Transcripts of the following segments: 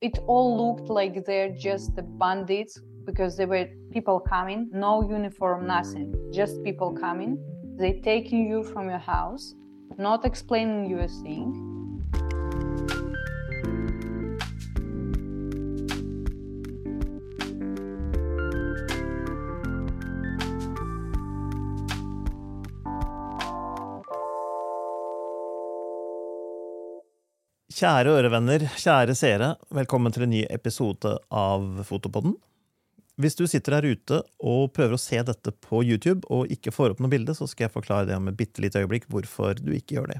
it all looked like they're just the bandits because there were people coming, no uniform, nothing, just people coming. They taking you from your house, not explaining you a thing. Kjære ørevenner, kjære seere, velkommen til en ny episode av Fotopodden. Hvis du sitter der ute og prøver å se dette på YouTube og ikke får opp noe bilde, så skal jeg forklare det om et bitte lite øyeblikk hvorfor du ikke gjør det.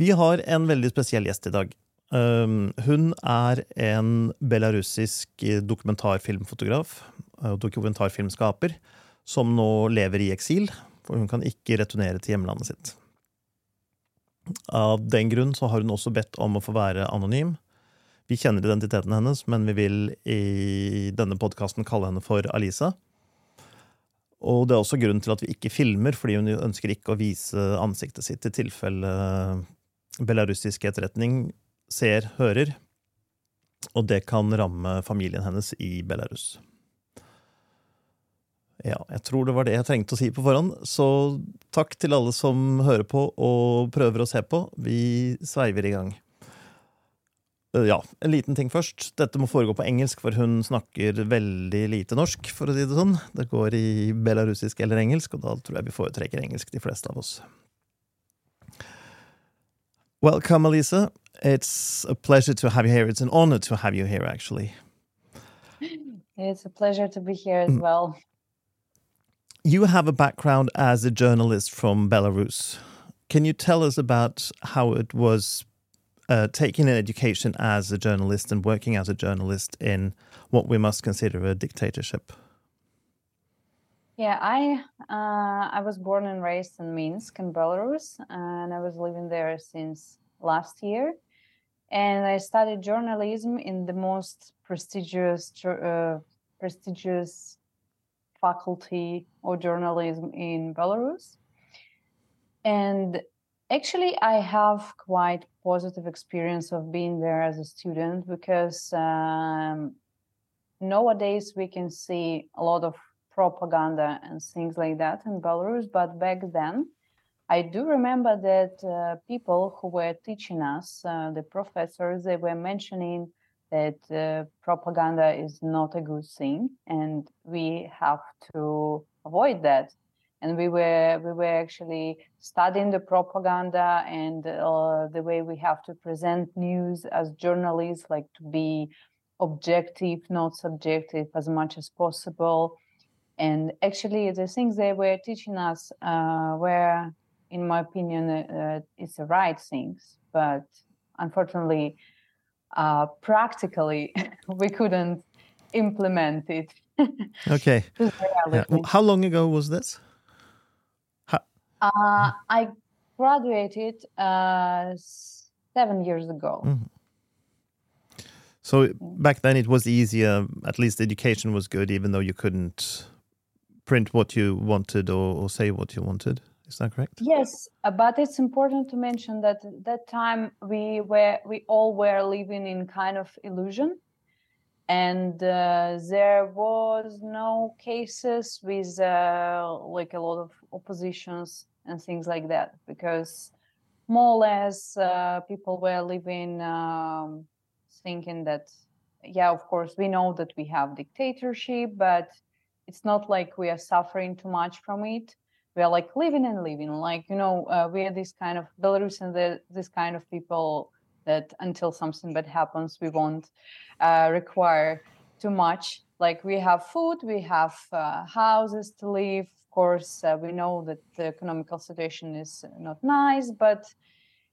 Vi har en veldig spesiell gjest i dag. Hun er en belarusisk dokumentarfilmfotograf og dokumentarfilmskaper som nå lever i eksil, for hun kan ikke returnere til hjemlandet sitt. Av den grunn så har hun også bedt om å få være anonym. Vi kjenner identiteten hennes, men vi vil i denne podkasten kalle henne for Alisa. Og det er også grunnen til at vi ikke filmer, fordi hun ønsker ikke å vise ansiktet sitt i tilfelle belarusisk etterretning ser, hører, og det kan ramme familien hennes i Belarus. Ja, jeg tror det var det jeg trengte å si på forhånd. Så takk til alle som hører på og prøver å se på. Vi sveiver i gang. Eh, ja, en liten ting først. Dette må foregå på engelsk, for hun snakker veldig lite norsk, for å si det sånn. Det går i belarusisk eller engelsk, og da tror jeg vi foretrekker engelsk, de fleste av oss. Welcome, Elisa. It's a pleasure to have you here. It's an honor to have you here, actually. It's a pleasure to be here as mm. well you have a background as a journalist from Belarus. Can you tell us about how it was uh, taking an education as a journalist and working as a journalist in what we must consider a dictatorship? Yeah, I uh, I was born and raised in Minsk in Belarus, and I was living there since last year. And I studied journalism in the most prestigious uh, prestigious faculty of journalism in Belarus. And actually, I have quite positive experience of being there as a student because um, nowadays we can see a lot of propaganda and things like that in Belarus. But back then, I do remember that uh, people who were teaching us, uh, the professors, they were mentioning that uh, propaganda is not a good thing and we have to avoid that. And we were we were actually studying the propaganda and uh, the way we have to present news as journalists like to be objective not subjective as much as possible. And actually the things they were teaching us uh, were in my opinion uh, it's the right things. But unfortunately uh, practically we couldn't implement it. okay. Yeah. How long ago was this? How- uh, I graduated uh, seven years ago. Mm-hmm. So back then it was easier, at least education was good, even though you couldn't print what you wanted or, or say what you wanted. Is that correct? Yes, uh, but it's important to mention that at that time we were we all were living in kind of illusion, and uh, there was no cases with uh, like a lot of oppositions and things like that because more or less uh, people were living um, thinking that yeah of course we know that we have dictatorship but it's not like we are suffering too much from it we are like living and living. Like you know uh, we are this kind of belarusian the, this kind of people that until something bad happens we won't uh, require too much. Like we have food we have uh, houses to live. Of course uh, we know that the economical situation is not nice but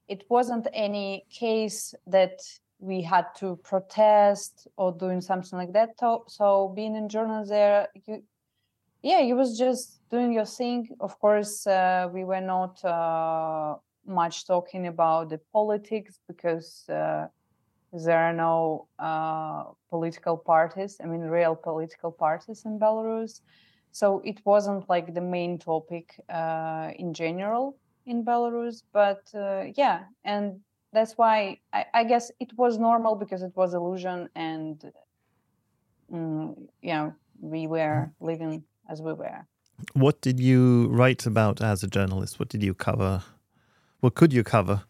it wasn't any case that we had to protest or doing something like that. So being in journalism there you yeah it was just doing your thing. Of course uh, we were not uh, much talking about the politics because uh, there are no uh, political parties i mean real political parties in belarus. So it wasn't like the main topic uh, in general in belarus but uh, yeah and that's why I, I, guess it was normal because it was illusion and mm, yeah we were living as we were what did you write about as a journalist? What did you cover? What could you cover?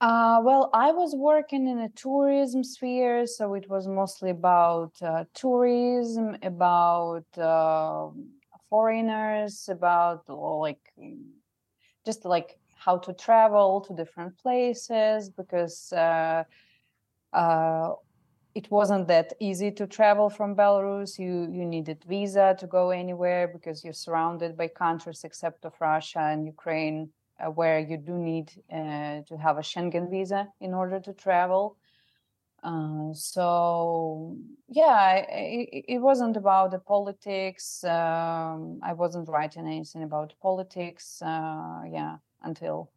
Uh, well, I was working in a tourism sphere, so it was mostly about uh, tourism, about uh, foreigners, about like just like how to travel to different places because uh, uh, it wasn't that easy to travel from Belarus. You you needed visa to go anywhere because you're surrounded by countries except of Russia and Ukraine, uh, where you do need uh, to have a Schengen visa in order to travel. Uh, so yeah, it, it, wasn't about the politics. Um, I wasn't writing anything about politics. Uh, yeah, until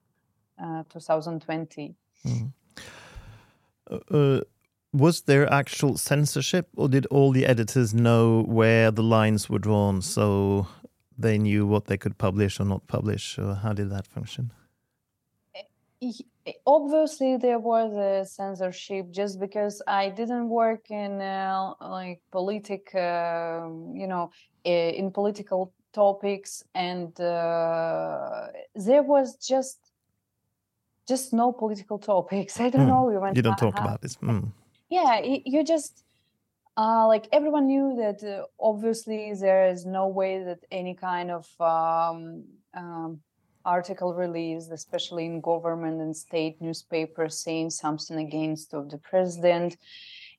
uh, 2020. Mm. Was there actual censorship, or did all the editors know where the lines were drawn, so they knew what they could publish or not publish? Or how did that function? obviously there was a censorship just because i didn't work in uh, like politic uh, you know in political topics and uh, there was just just no political topics i don't mm. know you don't talk about this mm. Yeah you just uh, like everyone knew that uh, obviously there is no way that any kind of um, um, article released, especially in government and state newspapers, saying something against of the president.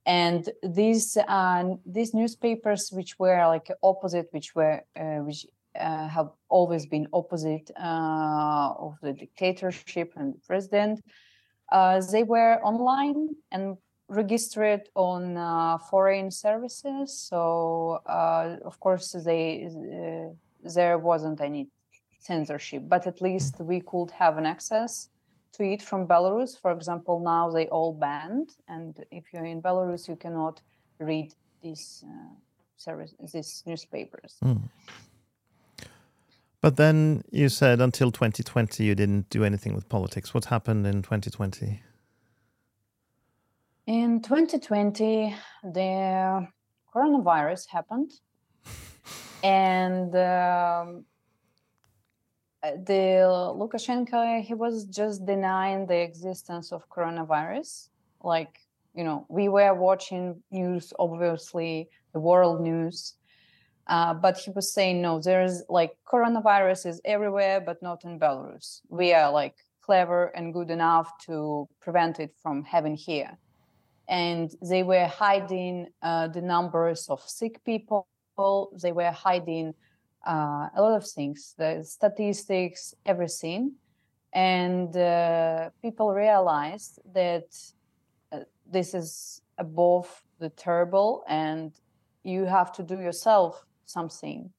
And these uh, these newspapers, which were like opposite, which were uh, which uh, have always been opposite uh, of the dictatorship and the president, they were online and registered on uh, foreign services. So of course they there wasn't any censorship, but at least we could have an access to it from Belarus. For example, now they all banned, and if you're in Belarus, you cannot read these uh, service, these newspapers. Mm. But then you said until 2020 you didn't do anything with politics. What happened in 2020? In 2020, the coronavirus happened, and um, uh, the Lukashenko he was just denying the existence of coronavirus. Like you know, we were watching news, obviously the world news, uh, but he was saying no, there's like coronavirus is everywhere, but not in Belarus. We are like clever and good enough to prevent it from having here. And they were hiding uh, the numbers of sick people. They were hiding uh, a lot of things, the statistics, everything. And uh, people realized that uh, this is above the terrible and you have to do yourself something.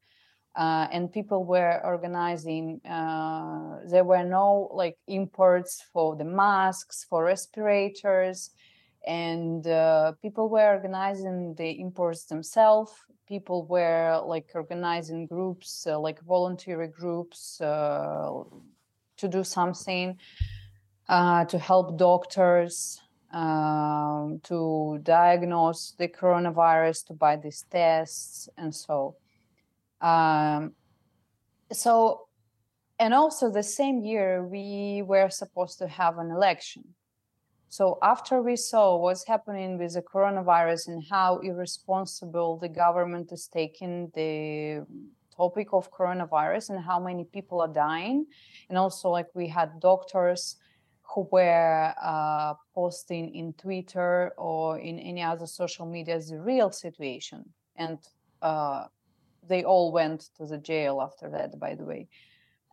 Uh, and people were organizing, uh, there were no like imports for the masks, for respirators, and uh, people were organizing the imports themselves. People were like organizing groups uh, like voluntary groups uh, to do something uh, to help doctors um, to diagnose the coronavirus to buy these tests and so um, so and also the same year we were supposed to have an election so after we saw what's happening with the coronavirus and how irresponsible the government is taking the topic of coronavirus and how many people are dying, and also like we had doctors who were uh, posting in Twitter or in any other social media the real situation, and uh, they all went to the jail after that, by the way.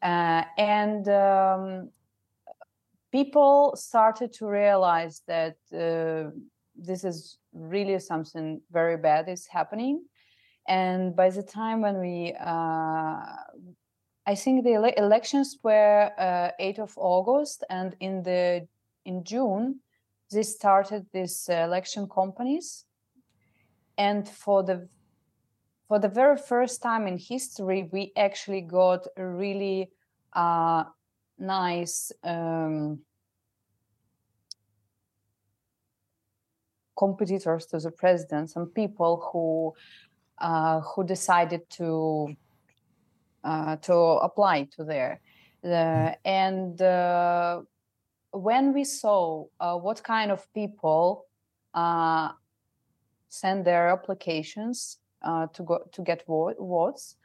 Uh, and um, people started to realize that uh, this is really something very bad is happening. And by the time when we uh, i think the ele- elections were uh, 8th of august and in the in june they started these election companies. And for the for the very first time in history we actually got really uh, nice um, competitors to the president, some people who uh, who decided to uh, to apply to there, hmm. uh, and when we saw uh, what kind of people uh, send their applications uh, to go to get votes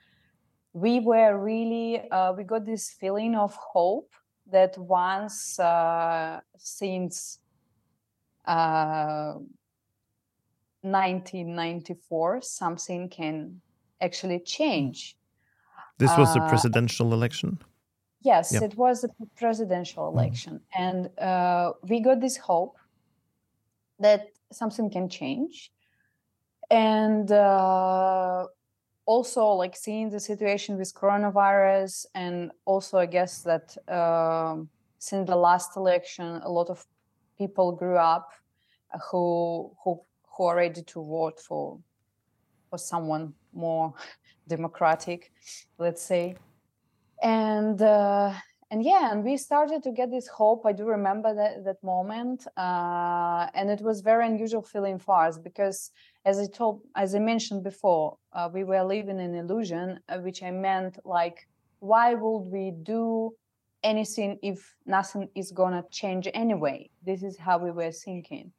we were really we got this feeling of hope that once since 1994 something can actually change this was a uh, presidential election yes yep. it was a presidential mm-hmm. election mm. and uh, we got this hope that something can change and uh, also like seeing the situation with coronavirus and also i guess that uh, since the last election a lot of people grew up who who who are ready to vote for for someone more democratic, let's say. And uh, and yeah, and we started to get this hope. I do remember that that moment, uh, and it was very unusual feeling for us because, as I told, as I mentioned before, uh, we were living in illusion, uh, which I meant like, why would we do anything if nothing is gonna change anyway? This is how we were thinking.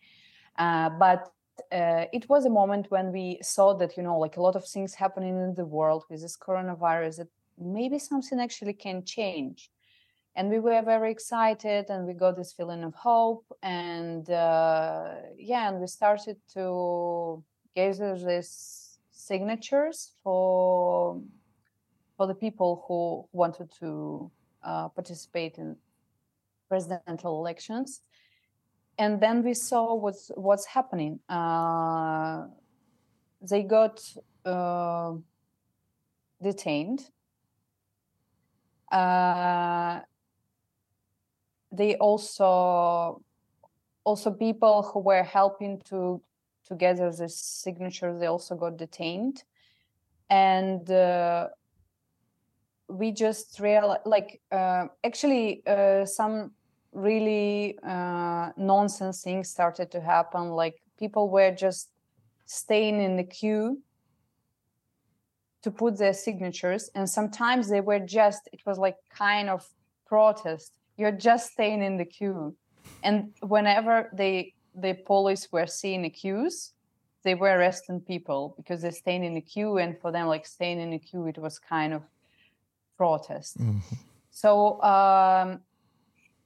Uh, but uh, it was a moment when we saw that you know like a lot of things happening in the world with this coronavirus that maybe something actually can change and we were very excited and we got this feeling of hope and uh, yeah and we started to gather these signatures for for the people who wanted to uh, participate in presidential elections and then we saw what's what's happening. Uh, they got uh, detained. Uh, they also also people who were helping to to gather the signatures they also got detained and uh, we just realized like uh, actually uh, some really uh, nonsense things started to happen. Like people were just staying in the queue to put their signatures, and sometimes they were just. It was like kind of protest. You're just staying in the queue, and whenever they the police were seeing the queues, they were arresting people because they're staying in the queue, and for them, like staying in the queue, it was kind of protest. Mm-hmm. So um,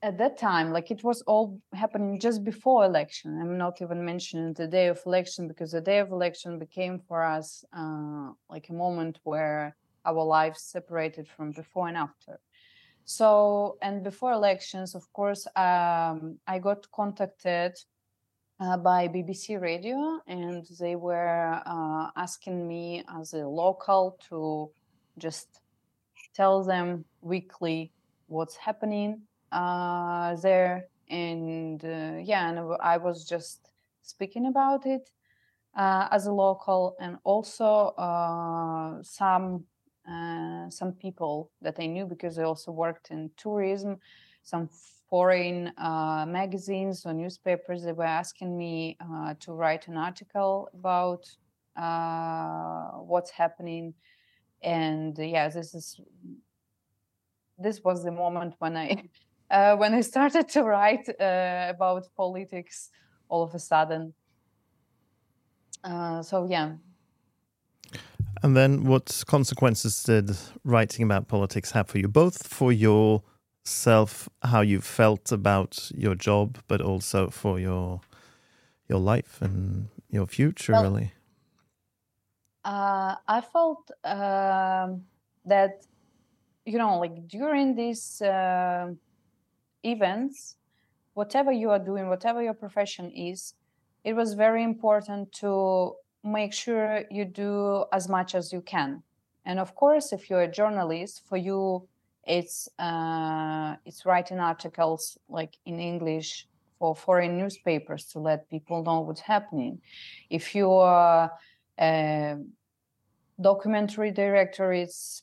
at that time like it was all happening just before election i'm not even mentioning the day of election because the day of election became for us uh, like a moment where our lives separated from before and after so and before elections of course um, i got contacted uh, by bbc radio and they were uh, asking me as a local to just tell them weekly what's happening uh, there. And uh, yeah and i was just speaking about it uh, as a local. And also uh, some uh, some people that i knew because i also worked in tourism some foreign uh, magazines or newspapers they were asking me to write an article about what's happening and yeah this is this was the moment when i uh, when I started to write uh, about politics all of a sudden. Uh, so, yeah. And then, what consequences did writing about politics have for you, both for yourself, how you felt about your job, but also for your your life and your future, well, really? Uh, I felt um, that, you know, like during these uh, events, whatever you are doing, whatever your profession is, it was very important to make sure you do as much as you can. And of course, if you're a journalist, for you, it's uh, it's writing articles like in English for foreign newspapers to let people know what's happening. If you are a documentary director, it's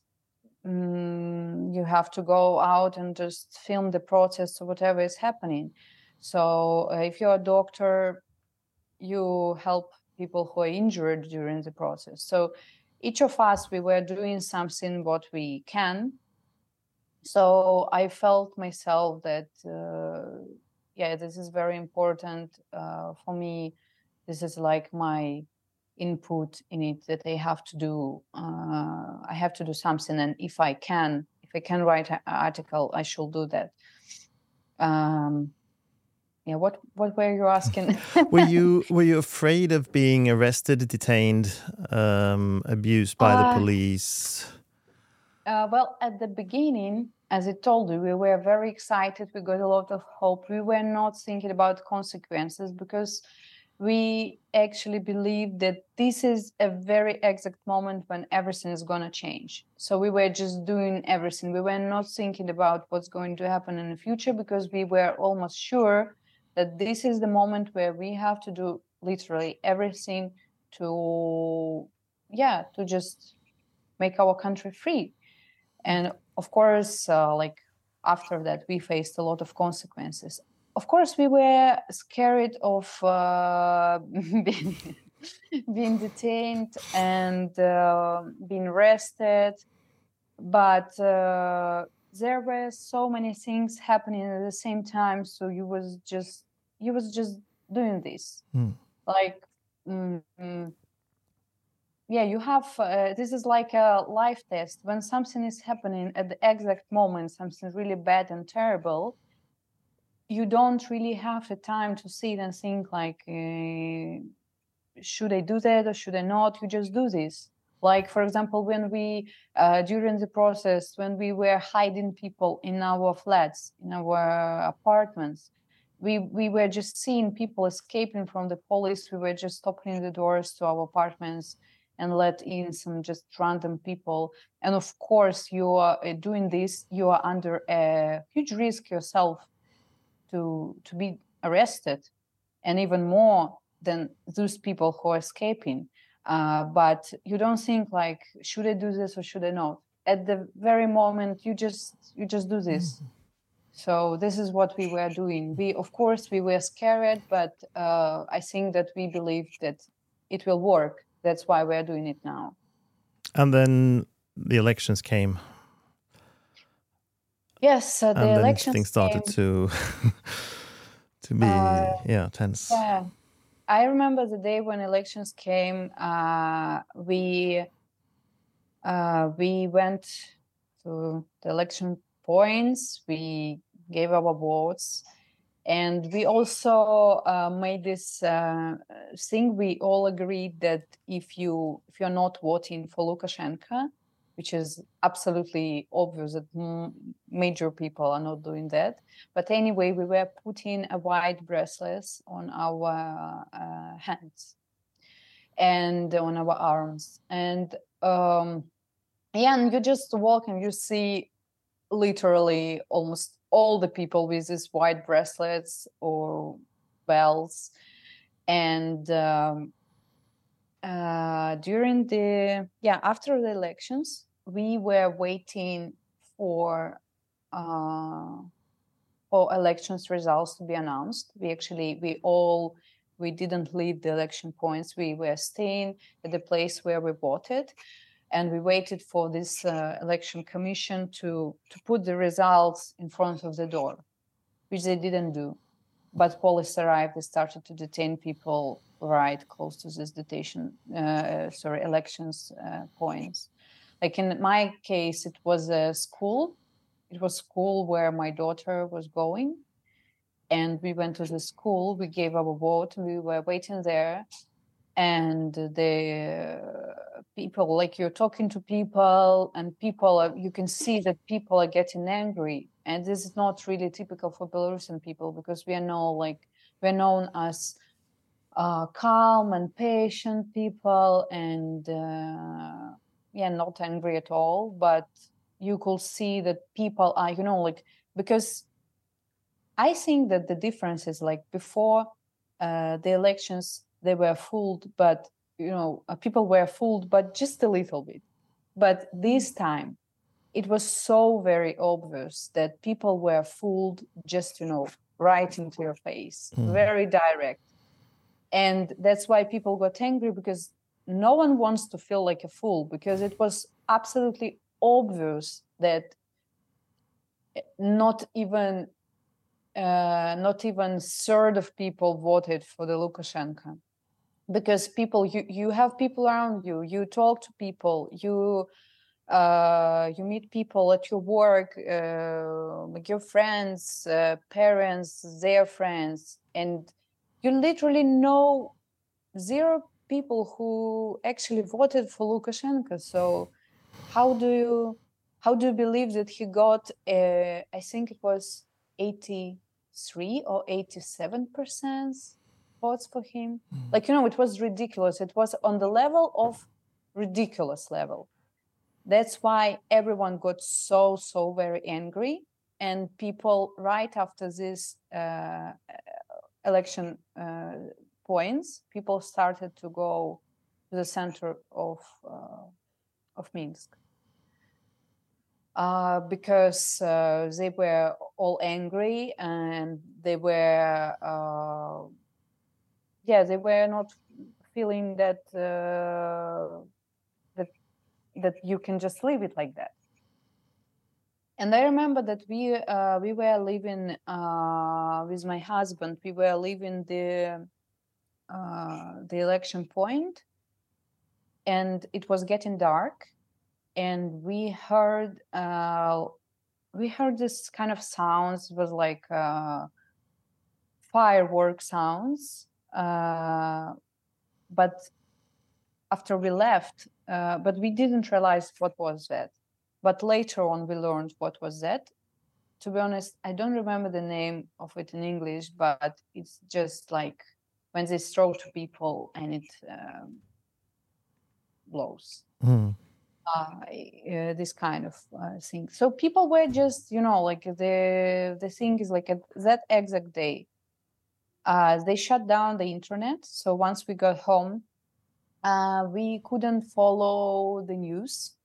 mm, you have to go out and just film the process or whatever is happening so uh, if you're a doctor you help people who are injured during the process. So each of us, we were doing something what we can. So I felt myself that, uh, yeah, this is very important uh, for me. This is like my input in it that I have to do. Uh, I have to do something, and if I can, if I can write an article, I should do that. Um, yeah what what were you asking? Were you were you afraid of being arrested detained um, abused by uh, the police? uh, well at the beginning as i told you we were very excited. We got a lot of hope. We were not thinking about consequences because we actually believe that this is a very exact moment when everything is going to change. So we were just doing everything. We were not thinking about what's going to happen in the future because we were almost sure that this is the moment where we have to do literally everything to yeah to just make our country free. And of course uh, like after that we faced a lot of consequences. Of course we were scared of uh, being, being detained and uh, being arrested but uh, there were so many things happening at the same time so you was just you was just doing this. Mm. like mm, yeah you have uh, this is like a life test. When something is happening at the exact moment something really bad and terrible you don't really have the time to sit and think like uh, should i do that or should i not? You just do this like for example when we uh, during the process when we were hiding people in our flats in our apartments we we were just seeing people escaping from the police. We were just opening the doors to our apartments and let in some just random people. And of course you are uh, doing this you are under a huge risk yourself to to be arrested and even more than those people who are escaping uh, but you don't think like should i do this or should i not? At the very moment you just you just do this. Mm-hmm. so this is what we were doing. We of course we were scared but uh, i think that we believe that it will work. That's why we're doing it now. And then the elections came. Yes uh, the and elections things started came. to to be Uh, yeah tense. yeah I remember the day when elections came. Uh, we uh, we went to the election points. We gave our votes, and we also uh, made this uh, thing. We all agreed that if you if you're not voting for Lukashenko, which is absolutely obvious that major people are not doing that. But anyway, we were putting a white bracelets on our uh, hands and on our arms. And um, yeah, and you just walk and you see literally almost all the people with these white bracelets or bells. And um, uh, during the yeah after the elections we were waiting for uh, for elections results to be announced. We actually we all we didn't leave the election points. We were staying at the place where we voted and we waited for this uh, election commission to to put the results in front of the door which they didn't do but police arrived and started to detain people right close to this detention, uh, sorry, elections uh, points. Like in my case, it was a school. It was school where my daughter was going, and we went to the school. We gave our vote. We were waiting there, and the uh, people, like you're talking to people, and people, are, you can see that people are getting angry, and this is not really typical for Belarusian people because we are known like we're known as uh, calm and patient people and uh, yeah not angry at all. But you could see that people are you know like because i think that the difference is like before uh, the elections they were fooled but you know uh, people were fooled but just a little bit. But this time it was so very obvious that people were fooled just you know right into your face mm. very direct and that's why people got angry because no one wants to feel like a fool because it was absolutely obvious that eh, not even uh, not even third of people voted for the Lukashenko because people you you have people around you you talk to people you uh, you meet people at your work uh, like your friends uh, parents their friends and you literally know zero people who actually voted for Lukashenko. So how do you how do you believe that he got uh, I think it was 83 or 87 percent votes for him? Mm. like you know it was ridiculous. It was on the level of ridiculous level that's why everyone got so so very angry. And people right after this uh, election uh, points people started to go to the center of uh, of minsk. Uh, because uh, they were all angry and they were uh, yeah they were not feeling that uh, that that you can just leave it like that. And i remember that we uh, we were living uh, with my husband we were leaving the the election point and it was getting dark and we heard uh, we heard this kind of sounds was like uh, firework sounds uh, but after we left uh, but we didn't realize what was that but later on we learned what was that to be honest i don't remember the name of it in english but it's just like when they throw to people and it um, blows mm uh, uh, this kind of uh, thing. So people were just, you know, like the the thing is like at that exact day, uh, they shut down the internet. So once we got home, uh, we couldn't follow the news.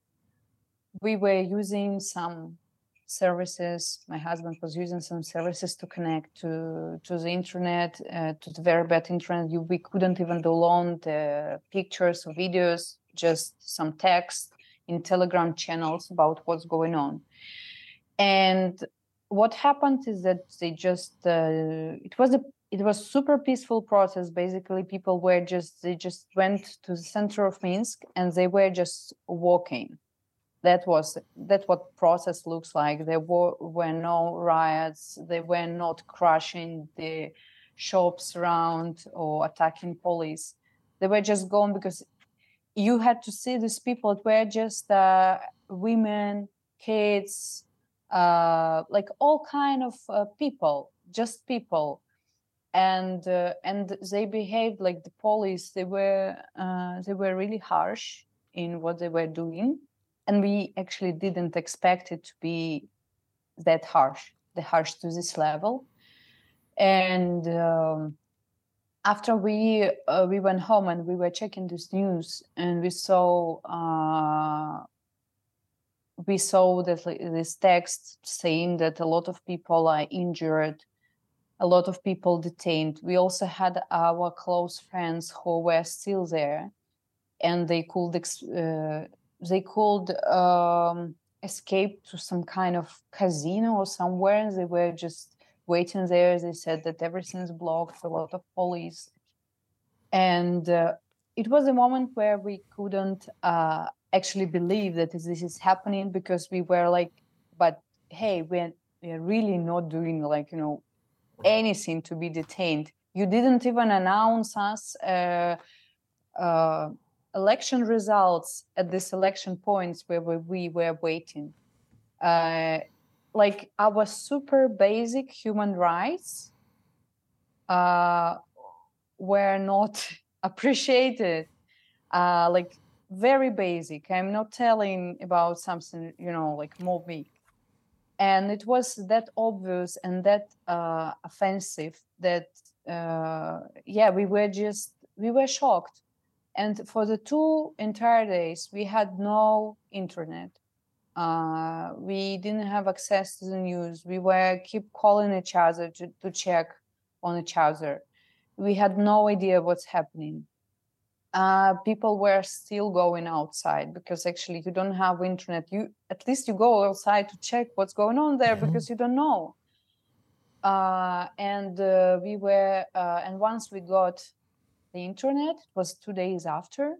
We were using some services. My husband was using some services to connect to to the internet, uh, to the very bad internet. You, we couldn't even download the pictures or videos, just some text in telegram channels about what's going on and what happened is that they just uh, it was a it was super peaceful process. Basically people were just they just went to the center of minsk and they were just walking. That was that what process looks like. There were, were no riots. They were not crushing the shops around or attacking police. They were just going because you had to see these people. It were just uh, women kids uh, like all kind of uh, people just people and uh, and they behaved like the police. They were uh, they were really harsh in what they were doing and we actually didn't expect it to be that harsh the harsh to this level. And um, after we uh, we went home and we were checking this news and we saw uh, we saw that this text saying that a lot of people are injured a lot of people detained we also had our close friends who were still there and they could uh, they could um, escape to some kind of casino or somewhere and they were just waiting there. They said that everything's blocked, a lot of police. And uh, it was a moment where we couldn't uh, actually believe that this is happening because we were like, but hey, we're, we're really not doing like, you know, anything to be detained. You didn't even announce us uh, uh, election results at the selection points where we, we were waiting. Uh, like our super basic human rights uh, were not appreciated uh, like very basic i'm not telling about something you know like more big and it was that obvious and that uh, offensive that uh, yeah we were just we were shocked and for the two entire days we had no internet uh, we didn't have access to the news. We were keep calling each other to, to check on each other. we had no idea what's happening uh, people were still going outside because actually you don't have internet. You at least you go outside to check what's going on there mm-hmm. because you don't know. Uh, and uh, we were uh, and once we got the internet it was two days after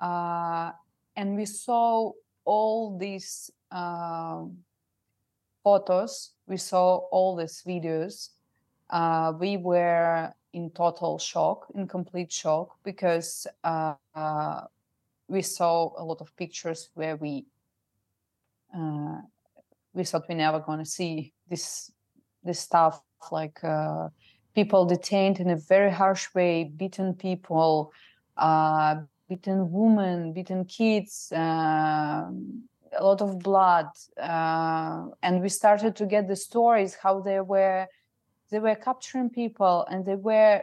uh, and we saw all these um, photos. We saw all these videos. Uh, we were in total shock, in complete shock, because uh, uh, we saw a lot of pictures where we uh, we thought we never gonna see this this stuff like uh, people detained in a very harsh way, beaten people, uh, beaten women, beaten kids, uh, a lot of blood, and we started to get the stories how they were they were capturing people and they were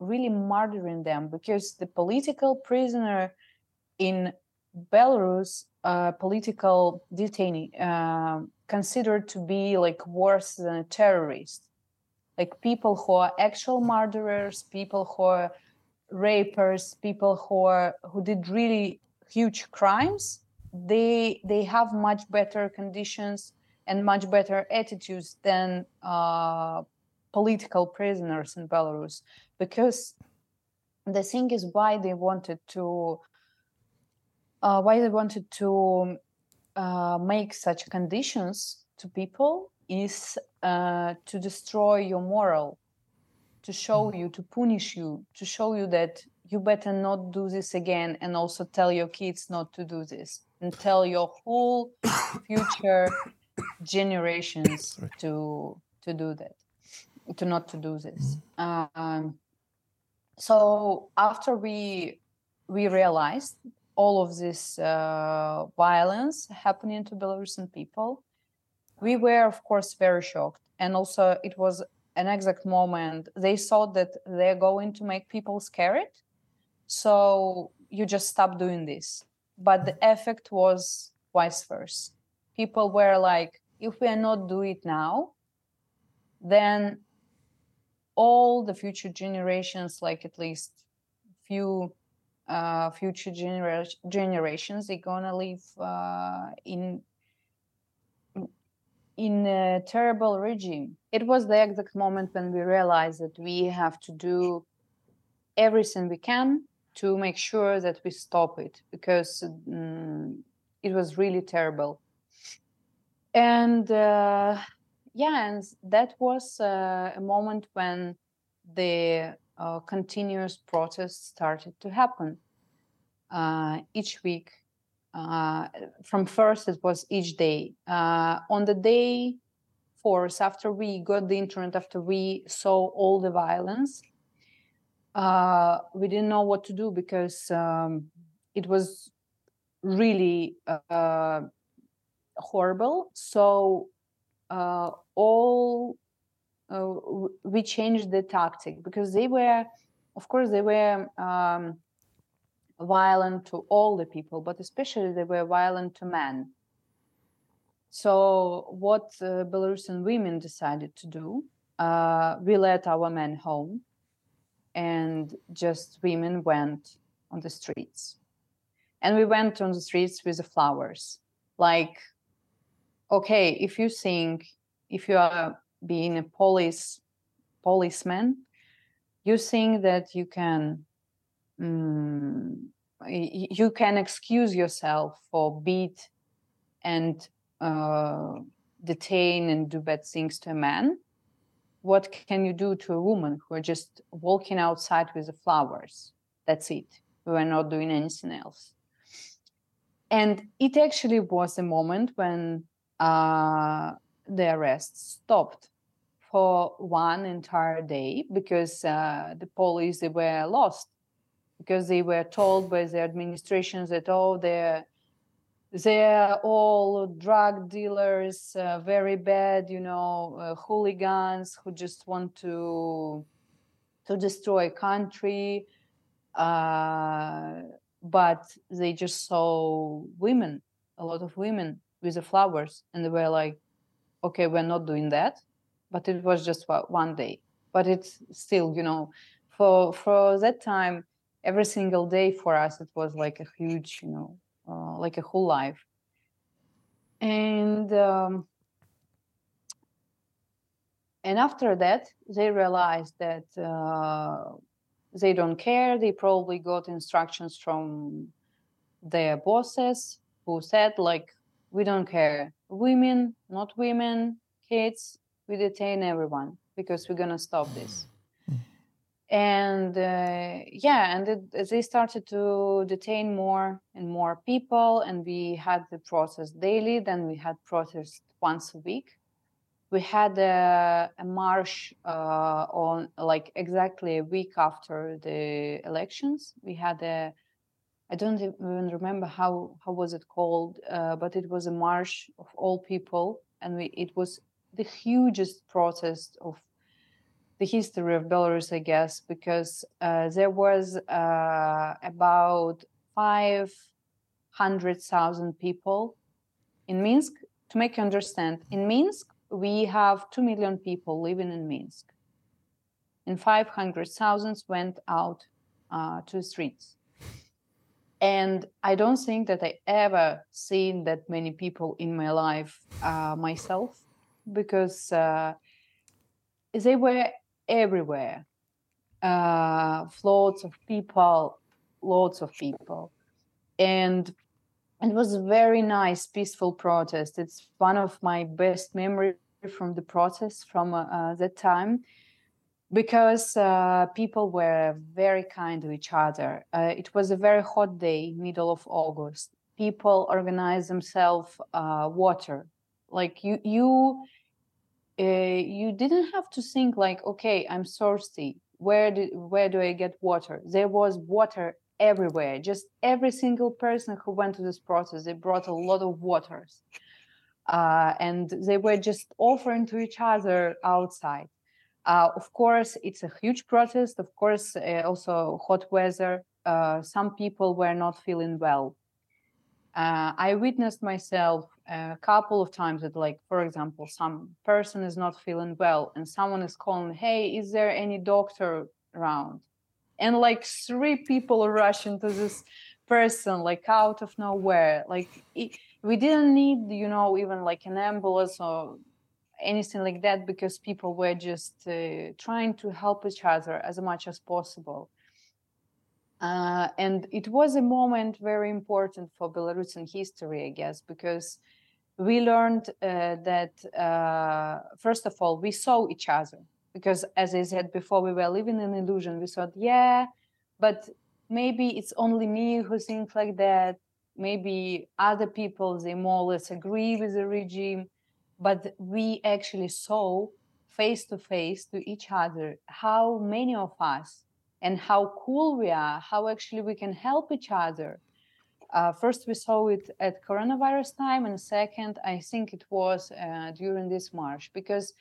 really murdering them because the political prisoner in Belarus, uh, political detainee, uh, considered to be like worse than a terrorist. Like people who are actual murderers, people who are rapers, people who are who did really huge crimes, they they have much better conditions and much better attitudes than uh, political prisoners in Belarus because the thing is why they wanted to uh, why they wanted to uh, make such conditions to people is uh, to destroy your moral to show mm. you to punish you to show you that you better not do this again and also tell your kids not to do this and tell your whole future generations to to do that to not to do this. Mm. Um, so after we we realized all of this uh, violence happening to Belarusian people, we were of course very shocked, and also it was an exact moment they thought that they're going to make people scared, so you just stop doing this. But the effect was vice versa. People were like, if we are not do it now, then all the future generations, like at least few uh, future genera- generations, they're gonna live uh, in in a terrible regime. It was the exact moment when we realized that we have to do everything we can to make sure that we stop it because um, it was really terrible. And uh, yeah, and that was uh, a moment when the uh, continuous protests started to happen uh, each week. Uh, from first, it was each day. Uh, on the day fourth, after we got the internet, after we saw all the violence, uh, we didn't know what to do because um, it was really horrible. So uh, all uh, we changed the tactic because they were, of course, they were um, violent to all the people, but especially they were violent to men. So what uh, Belarusian women decided to do, uh, we let our men home, and just women went on the streets, and we went on the streets with the flowers, like okay, if you think if you are being a police policeman, you think that you can um, you can excuse yourself for beat and uh, detain and do bad things to a man. What can you do to a woman who are just walking outside with the flowers? That's it. We are not doing anything else. And it actually was a moment when uh, the arrests stopped for one entire day because uh, the police they were lost because they were told by the administrations that oh they're they're all drug dealers uh, very bad you know uh, hooligans who just want to to destroy country. Uh, but they just saw women a lot of women with the flowers and they were like okay we're not doing that but it was just one day but it's still you know for for that time, every single day for us it was like a huge, you know, uh, like a whole life. And um, and after that, they realized that uh, they don't care. They probably got instructions from their bosses who said like, "We don't care. Women, not women, kids. We detain everyone." because we're gonna stop this. Mm. And uh, yeah, and it, they started to detain more and more people, and we had the process daily. Then we had protest once a week. We had a, a march uh, on like exactly a week after the elections. We had a I don't even remember how how was it called, uh, but it was a march of all people, and we, it was the hugest protest of the history of Belarus, I guess, because uh, there was uh, about 500,000 people in Minsk. To make you understand, in Minsk, we have 2 million people living in Minsk, and 500,000 went out uh, to the streets. And I don't think that I ever seen that many people in my life uh, myself because uh, they were everywhere. Uh, lots of people, lots of people. And it was a very nice, peaceful protest. It's one of my best memories from the protest from uh, that time because uh, people were very kind to each other. Uh, it was a very hot day, middle of August. People organized themselves uh, water. Like you, you uh, you didn't have to think like okay i'm thirsty where do where do i get water there was water everywhere just every single person who went to this process they brought a lot of waters uh, and they were just offering to each other outside uh, of course it's a huge protest of course uh, also hot weather uh, some people were not feeling well uh, I witnessed myself a couple of times that, like, for example, some person is not feeling well and someone is calling, Hey, is there any doctor around? And like three people rush into this person, like out of nowhere. Like, it, we didn't need, you know, even like an ambulance or anything like that because people were just uh, trying to help each other as much as possible. Uh, and it was a moment very important for Belarusian history, I guess, because we learned uh, that, uh, first of all, we saw each other. Because as I said before, we were living in illusion. We thought, yeah, but maybe it's only me who thinks like that. Maybe other people, they more or less agree with the regime. But we actually saw face to face to each other how many of us and how cool we are, how actually we can help each other. Uh, first, we saw it at coronavirus time, and second, I think it was uh, during this march because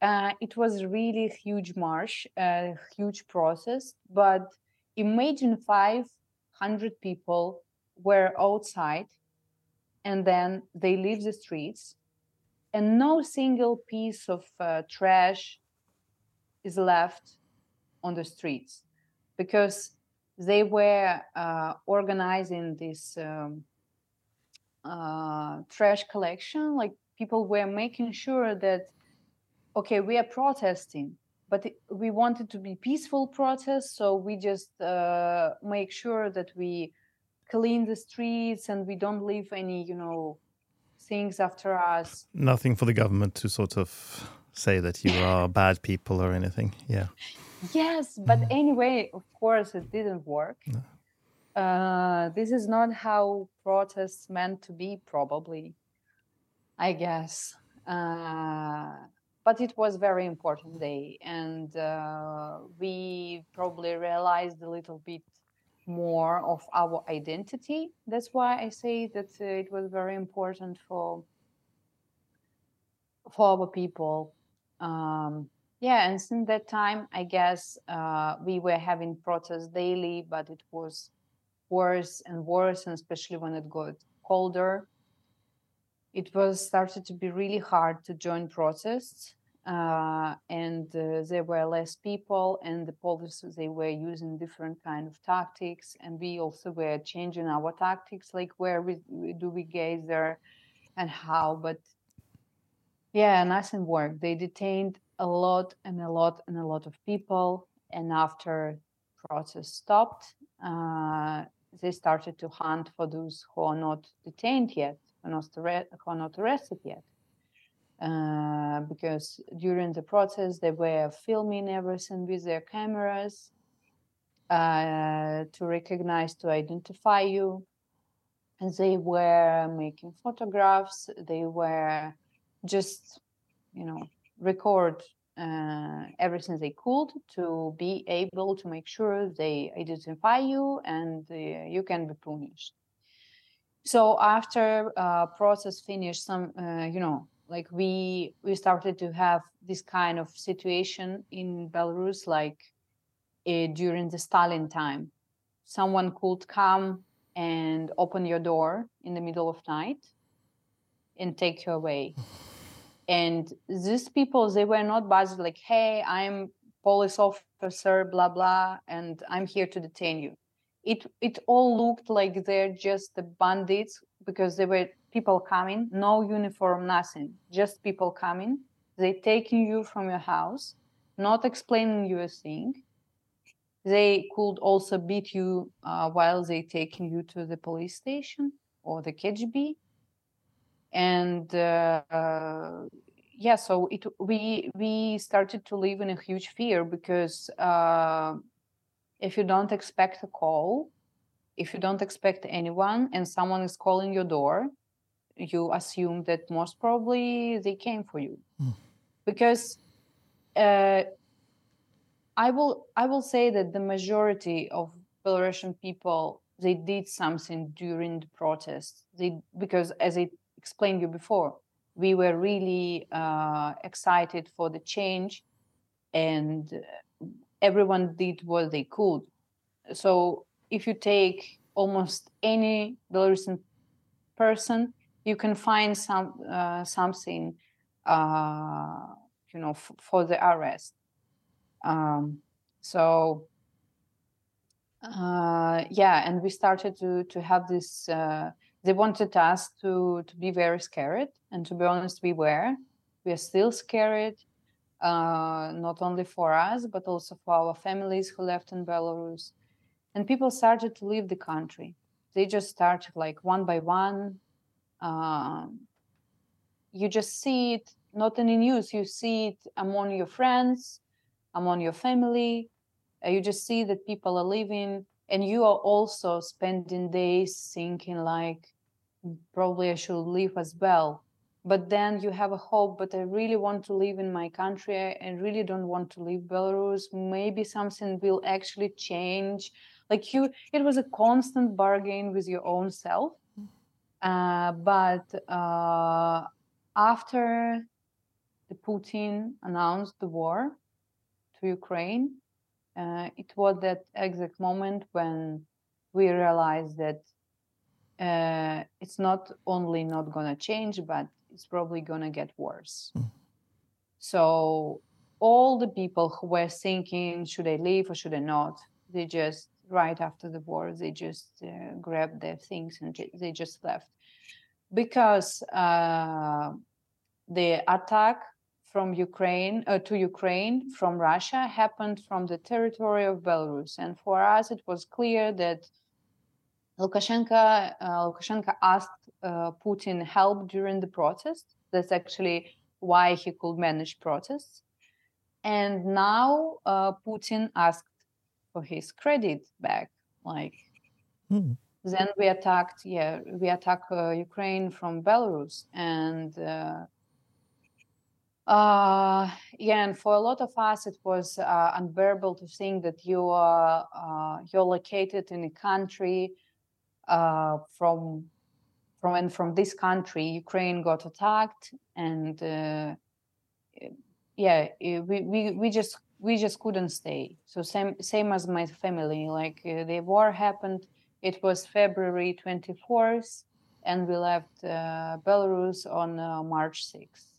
uh, it was really huge march, a huge process. But imagine 500 people were outside, and then they leave the streets, and no single piece of uh, trash is left on the streets because they were uh, organizing this um, uh, trash collection. Like people were making sure that, okay, we are protesting, but we wanted to be peaceful protest, so we just uh, make sure that we clean the streets and we don't leave any, you know, things after us. Nothing for the government to sort of say that you are bad people or anything. Yeah. Yes, but mm. anyway, of course, it didn't work. No. Uh, this is not how protests meant to be, probably. I guess. Uh, but it was very important day, and uh, we probably realized a little bit more of our identity. That's why I say that uh, it was very important for for our people. Um, yeah, and since that time, I guess uh, we were having protests daily, but it was worse and worse, and especially when it got colder. It was started to be really hard to join protests. Uh, and uh, there were less people and the police they were using different kind of tactics and we also were changing our tactics like where we, do we gather and how but yeah nothing worked they detained a lot and a lot and a lot of people and after process stopped uh, they started to hunt for those who are not detained yet who are not arrested yet uh, because during the process they were filming everything with their cameras uh, to recognize, to identify you. And they were making photographs. They were just, you know, record uh, everything they could to be able to make sure they identify you and uh, you can be punished. So after uh, process finished, some uh, you know like we we started to have this kind of situation in belarus like uh, during the stalin time. Someone could come and open your door in the middle of night and take you away. And these people they were not buzzed like hey i'm police officer blah blah and i'm here to detain you. It it all looked like they're just the bandits because they were people coming, no uniform, nothing, just people coming. They taking you from your house, not explaining you a thing. They could also beat you uh, while they taking you to the police station or the KGB. And uh, uh, yeah, so it we we started to live in a huge fear because uh, if you don't expect a call, if you don't expect anyone and someone is calling your door, you assume that most probably they came for you. Mm. because uh, i will i will say that the majority of belarusian people they did something during the protests. They because as i explained you before we were really uh, excited for the change and everyone did what they could. So if you take almost any belarusian person you can find some uh, something uh, you know f- for the arrest. Um, so uh, yeah and we started to to have this uh, they wanted us to to be very scared. And to be honest we were. We are still scared uh, not only for us but also for our families who left in belarus. And people started to leave the country. They just started like one by one um, you just see it not in the news you see it among your friends among your family you just see that people are living and you are also spending days thinking like probably i should leave as well. But then you have a hope but i really want to live in my country i really don't want to leave belarus. Maybe something will actually change. Like you it was a constant bargain with your own self uh, but uh, after the Putin announced the war to Ukraine, uh, it was that exact moment when we realized that uh, it's not only not going to change, but it's probably going to get worse. Mm. So all the people who were thinking, should I leave or should I not? They just right after the war, they just uh, grabbed their things and they just left because uh, the attack from Ukraine uh, to Ukraine from Russia happened from the territory of Belarus, and for us it was clear that Lukashenko uh, Lukashenko asked uh, Putin help during the protest. That's actually why he could manage protests. And now uh, Putin asked for his credit back, like. Mm. Then we attacked, yeah, we attacked uh, Ukraine from Belarus, and uh, uh, yeah, and for a lot of us, it was uh, unbearable to think that you are uh, you're located in a country uh, from from and from this country, Ukraine got attacked, and uh, yeah, we, we we just we just couldn't stay. So same same as my family, like uh, the war happened it was February 24th, and we left uh, Belarus on uh, March 6th.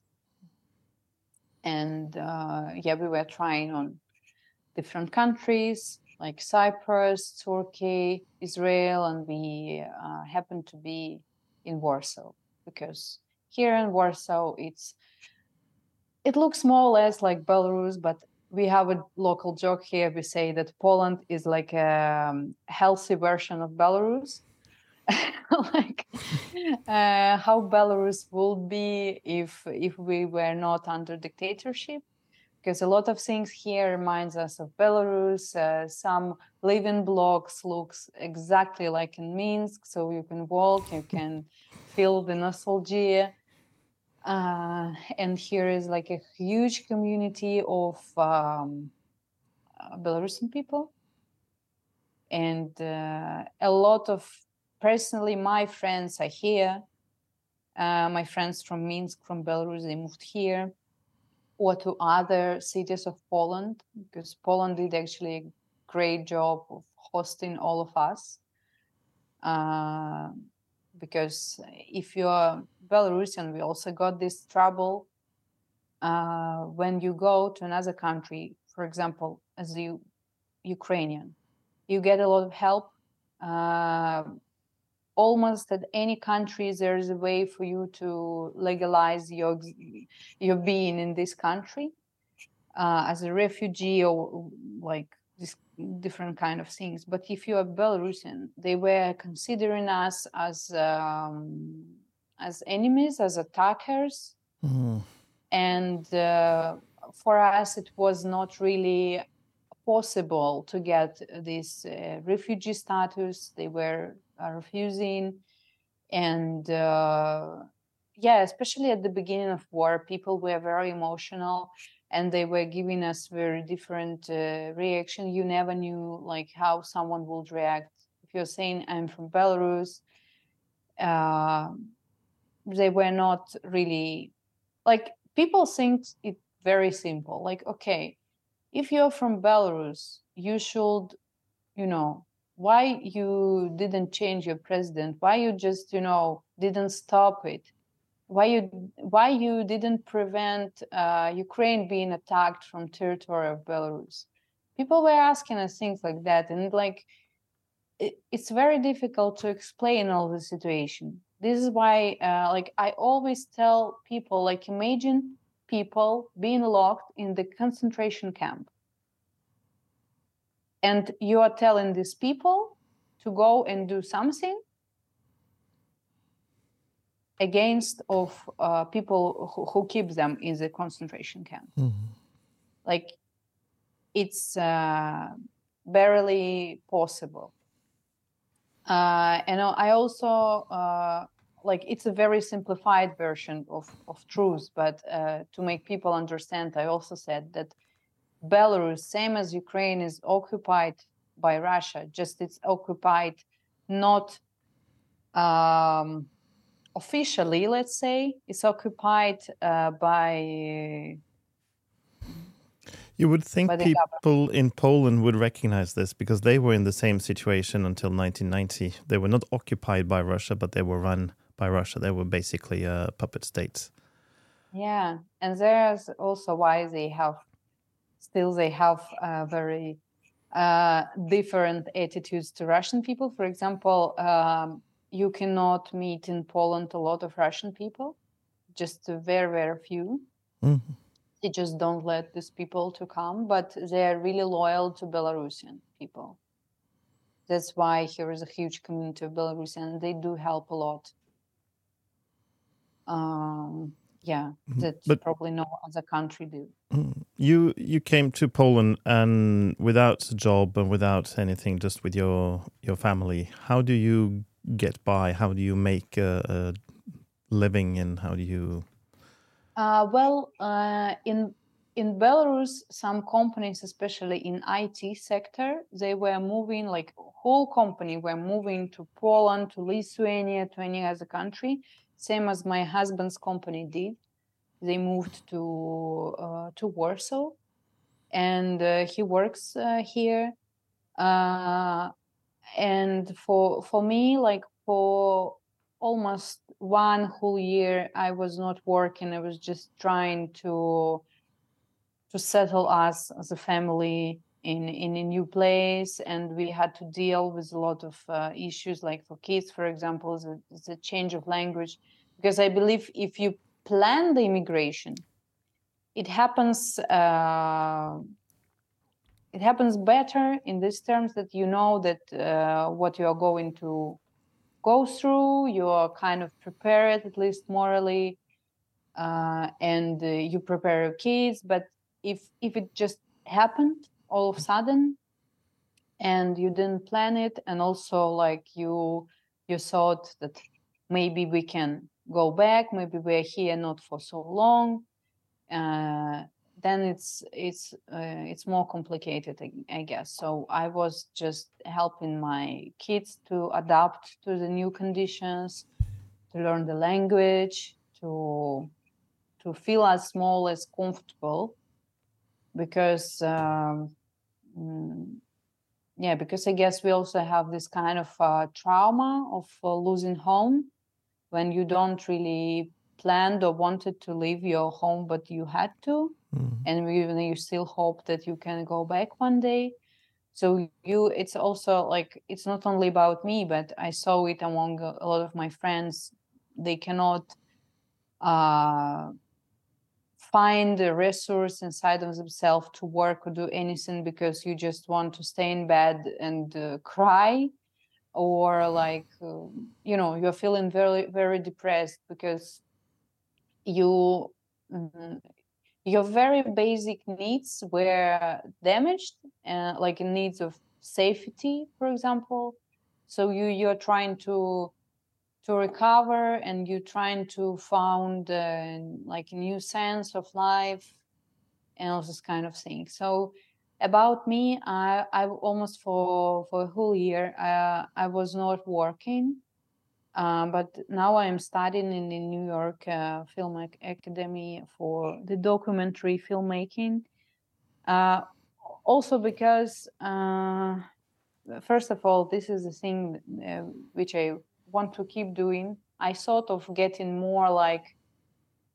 and uh, yeah, we were trying on different countries like Cyprus, Turkey, Israel, and we uh, happened to be in Warsaw because here in Warsaw it's it looks more or less like Belarus, but we have a local joke here. We say that Poland is like a um, healthy version of Belarus. like uh, how Belarus would be if if we were not under dictatorship because a lot of things here reminds us of Belarus. Uh, some living blocks looks exactly like in Minsk, so you can walk, you can feel the nostalgia. Uh, and here is like a huge community of um, uh, Belarusian people, and uh, a lot of personally my friends are here. Uh, my friends from Minsk, from Belarus, they moved here or to other cities of Poland, because Poland did actually a great job of hosting all of us. Because if you're Belarusian, we also got this trouble uh, when you go to another country, for example, as you Ukrainian, you get a lot of help. Uh, almost at any country there is a way for you to legalize your your being in this country uh, as a refugee or like different kind of things. But if you are belarusian they were considering us as um, as enemies as attackers. Mm-hmm. and uh, for us it was not really possible to get this uh, refugee status. They were refusing. And uh, yeah especially at the beginning of war people were very emotional and they were giving us very different uh, reaction. You never knew like how someone would react. If you're saying i'm from belarus uh, they were not really like people think it very simple like okay if you're from belarus you should you know why you didn't change your president? Why you just you know didn't stop it why you why you didn't prevent uh, ukraine being attacked from territory of belarus? People were asking us things like that and like it, it's very difficult to explain all the situation. This is why uh, like i always tell people like imagine people being locked in the concentration camp. And you are telling these people to go and do something against of uh, people who, who, keep them in the concentration camp mm-hmm. like it's uh, barely possible uh, and i also uh, like it's a very simplified version of, of truth but uh, to make people understand i also said that Belarus, same as Ukraine, is occupied by Russia. Just it's occupied not um, officially, let's say, it's occupied uh, by. You would think people in Poland would recognize this because they were in the same situation until 1990. They were not occupied by Russia, but they were run by Russia. They were basically uh, puppet states. Yeah, and there's also why they have still they have uh, very uh, different attitudes to Russian people. For example, um, you cannot meet in Poland a lot of Russian people, just very very few. Mm-hmm. They just don't let these people to come, but they are really loyal to Belarusian people. That's why here is a huge community of Belarusian. They do help a lot. Um, yeah mm-hmm. that but, probably no other country do mm. you you came to poland and without a job and without anything just with your your family how do you get by how do you make a, a living and how do you uh, well uh, in in belarus some companies especially in it sector they were moving like whole company were moving to poland to lithuania to any other country same as my husband's company did. They moved to uh, to Warsaw, and uh, he works uh, here. And for for me, like for almost one whole year, I was not working. I was just trying to to settle us as a family in in a new place and we had to deal with a lot of uh, issues like for kids for example the, the change of language because i believe if you plan the immigration it happens uh, it happens better in these terms that you know that uh, what you are going to go through you are kind of prepared at least morally uh, and uh, you prepare your kids. But if if it just happened all of a sudden and you didn't plan it and also like you you thought that maybe we can go back maybe we're here not for so long uh, then it's it's uh, it's more complicated I, I, guess. So i was just helping my kids to adapt to the new conditions to learn the language to to feel as small as comfortable because um, mm, yeah because i guess we also have this kind of uh, trauma of uh, losing home when you don't really planned or wanted to leave your home but you had to mm. and even you still hope that you can go back one day so you it's also like it's not only about me but i saw it among a lot of my friends they cannot uh find a resource inside of themselves to work or do anything because you just want to stay in bed and uh, cry or like uh, you know you're feeling very very depressed because you mm, your very basic needs were damaged uh, like needs of safety for example. So you you're trying to to recover and you're trying to found uh, like a new sense of life and all this kind of thing so about me i i almost for for a whole year uh, i was not working uh, but now i am studying in the new york uh, film academy for the documentary filmmaking uh, also because uh, first of all this is the thing uh, which i want to keep doing. I thought of getting more like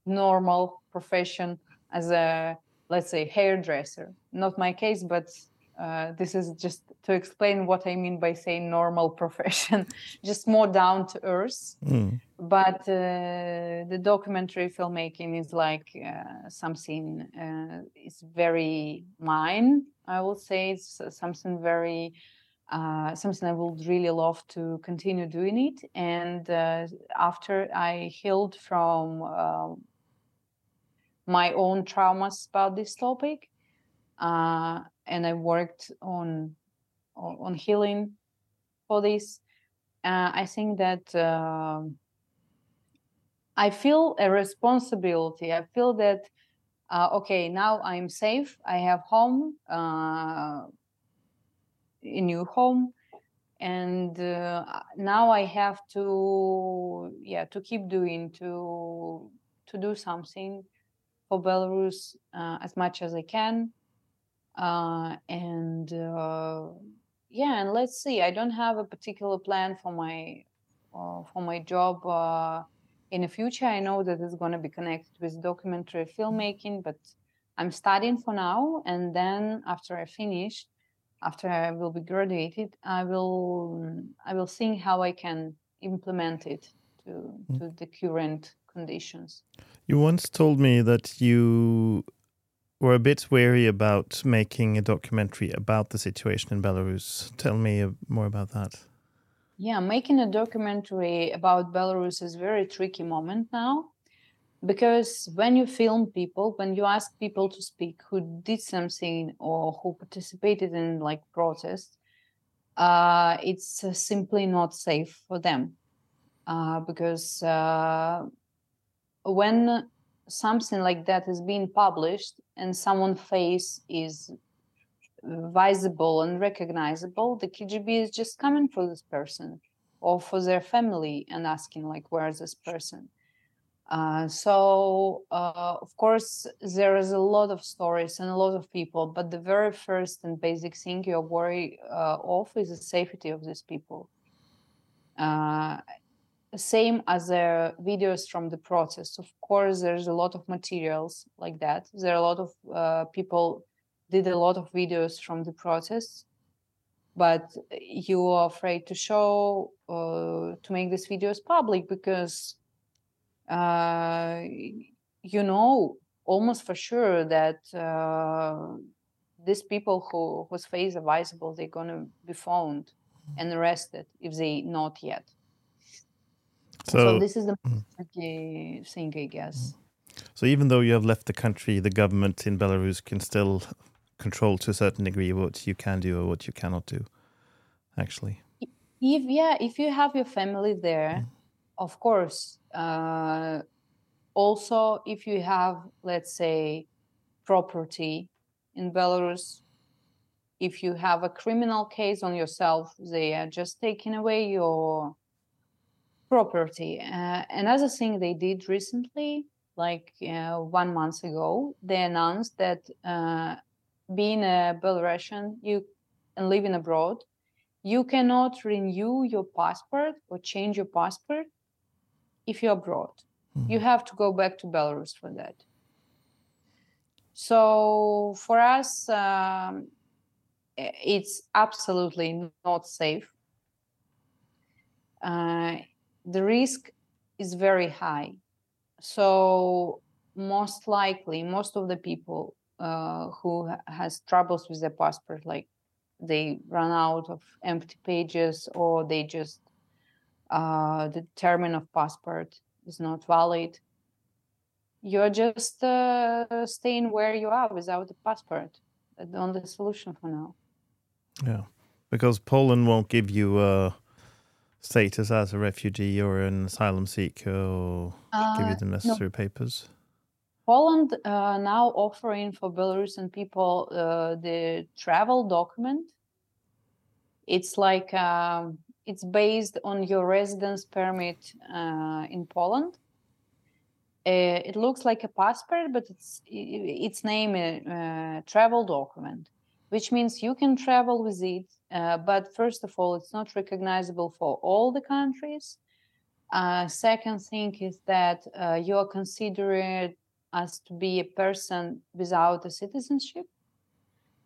normal profession as a let's say hairdresser. Not my case, but uh, this is just to explain what I mean by saying normal profession, just more down to earth. Mm. But uh, the documentary filmmaking is like uh, something uh, it's very mine. I would say it's something very uh, something I would really love to continue doing it. And uh, after I healed from uh, my own traumas about this topic, uh, and I worked on on healing for this, uh, I think that um, I feel a responsibility. I feel that okay, now I'm safe. I have home a new home and uh, now i have to yeah to keep doing to to do something for belarus uh, as much as i can uh, and uh, yeah and let's see i don't have a particular plan for my uh, for my job uh, in the future i know that it's going to be connected with documentary filmmaking but i'm studying for now and then after i finish after I will be graduated, I will I will see how I can implement it to mm. to the current conditions. You once told me that you were a bit wary about making a documentary about the situation in Belarus. Tell me more about that. Yeah, making a documentary about Belarus is a very tricky moment now because when you film people when you ask people to speak who did something or who participated in like protests uh, it's uh, simply not safe for them uh, because uh, when something like that is being published and someone's face is visible and recognizable the kgb is just coming for this person or for their family and asking like where's this person uh, so, uh, of course, there is a lot of stories and a lot of people, but the very first and basic thing you're worried uh, of is the safety of these people. Uh, same as the videos from the process. Of course, there's a lot of materials like that. There are a lot of uh, people did a lot of videos from the process, but you are afraid to show uh, to make these videos public because uh, you know almost for sure that uh, these people who whose face are visible they're gonna be found and arrested if they not yet. So, so this is the mm. thing, I guess. So even though you have left the country, the government in Belarus can still control to a certain degree what you can do or what you cannot do. Actually, if yeah, if you have your family there, mm. of course. Uh, also, if you have, let's say, property in Belarus, if you have a criminal case on yourself, they are just taking away your property. Uh, another thing they did recently, like uh, one month ago, they announced that uh, being a Belarusian you and living abroad, you cannot renew your passport or change your passport if you're abroad. Mm-hmm. You have to go back to Belarus for that. So for us, um, it's absolutely not safe. Uh, the risk is very high. So most likely, most of the people uh, who ha- has troubles with their passport, like they run out of empty pages or they just uh, the term of passport is not valid you're just uh, staying where you are without a passport the only solution for now yeah because poland won't give you a status as a refugee or an asylum seeker or uh, give you the necessary no. papers Poland uh, now offering for Belarusian people uh, the travel document. It's like um, it's based on your residence permit uh, in Poland. Uh, it looks like a passport, but it's its name a uh, travel document, which means you can travel with it. Uh, but first of all, it's not recognizable for all the countries. Uh, second thing is that you are considered as to be a person without a citizenship.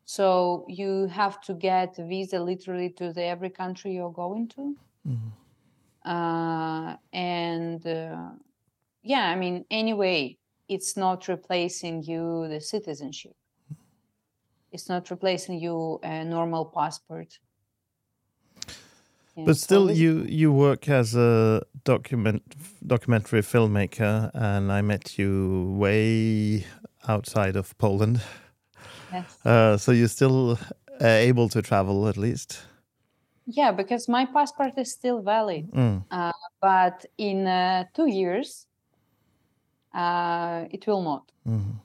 So you have to get a visa literally to the every country you're going to. Mm-hmm. Uh, and uh, yeah, I mean, anyway, it's not replacing you the citizenship. It's not replacing you a normal passport. Yeah, but still, you you work as a document documentary filmmaker, and I met you way outside of Poland. Yes. Uh, so you're still uh, able to travel at least. Yeah, because my passport is still valid. Mm. Uh, but in uh, two years, uh, it will not. Mm.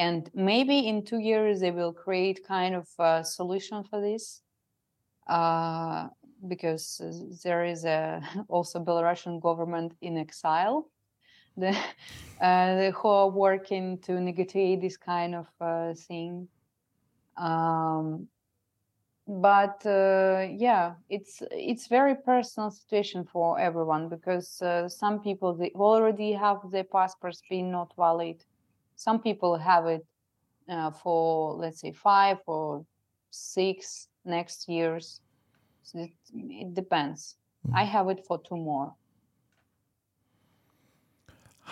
And maybe in two years they will create kind of a solution for this, uh, because there is a also Belarusian government in exile, the, uh, who are working to negotiate this kind of uh, thing. Um, but uh, yeah it's it's very personal situation for everyone because uh, some people they already have their passports being not valid some people have it uh, for let's say five or six next years. So it, it depends. Mm. i have it for two more.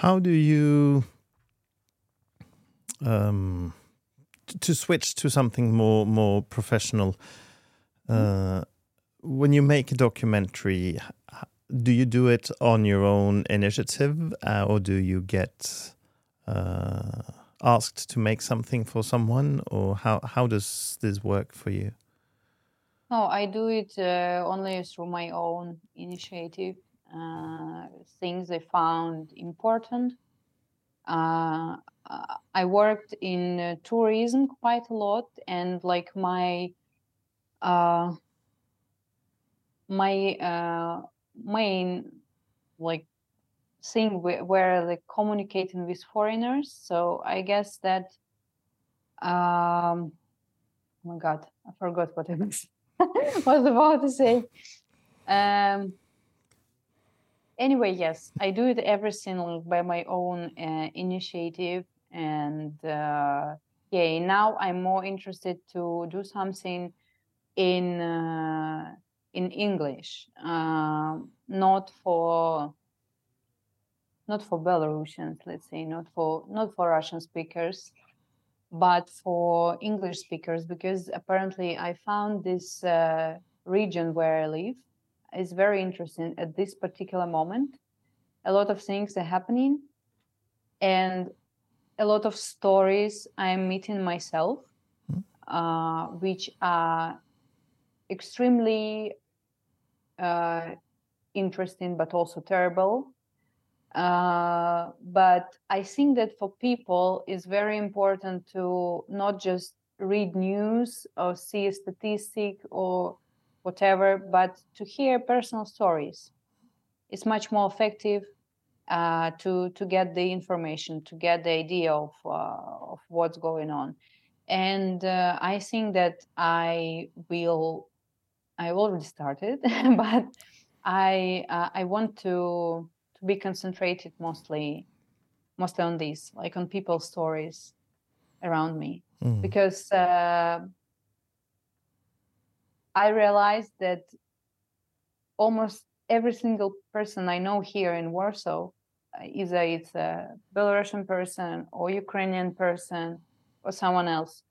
How do you um to switch to something more more professional uh, when you make a documentary, do you do it on your own initiative, uh, or do you get asked to make something for someone, or how how does this work for you? No, I do it uh, only through my own initiative. Uh, things I found important. Uh, I worked in tourism quite a lot, and like my uh, my uh, main like thing where they communicating with foreigners. So I guess that um, oh my god, I forgot what I was was about to say. Um, anyway, yes, I do it everything by my own uh, initiative, and uh, yeah, now I'm more interested to do something in uh, in English, uh, not for not for Belarusians, let's say, not for not for Russian speakers, but for English speakers, because apparently I found this uh, region where I live is very interesting at this particular moment. A lot of things are happening, and a lot of stories I'm meeting myself, mm. uh, which are extremely uh, interesting but also terrible. Uh, but I think that for people, it's very important to not just read news or see a statistic or whatever, but to hear personal stories. It's much more effective uh, to to get the information, to get the idea of uh, of what's going on, and uh, I think that I will. I already started, but I uh, I want to to be concentrated mostly mostly on this, like on people's stories around me, mm. because uh, I realized that almost every single person I know here in Warsaw either it's a Belarusian person or Ukrainian person or someone else,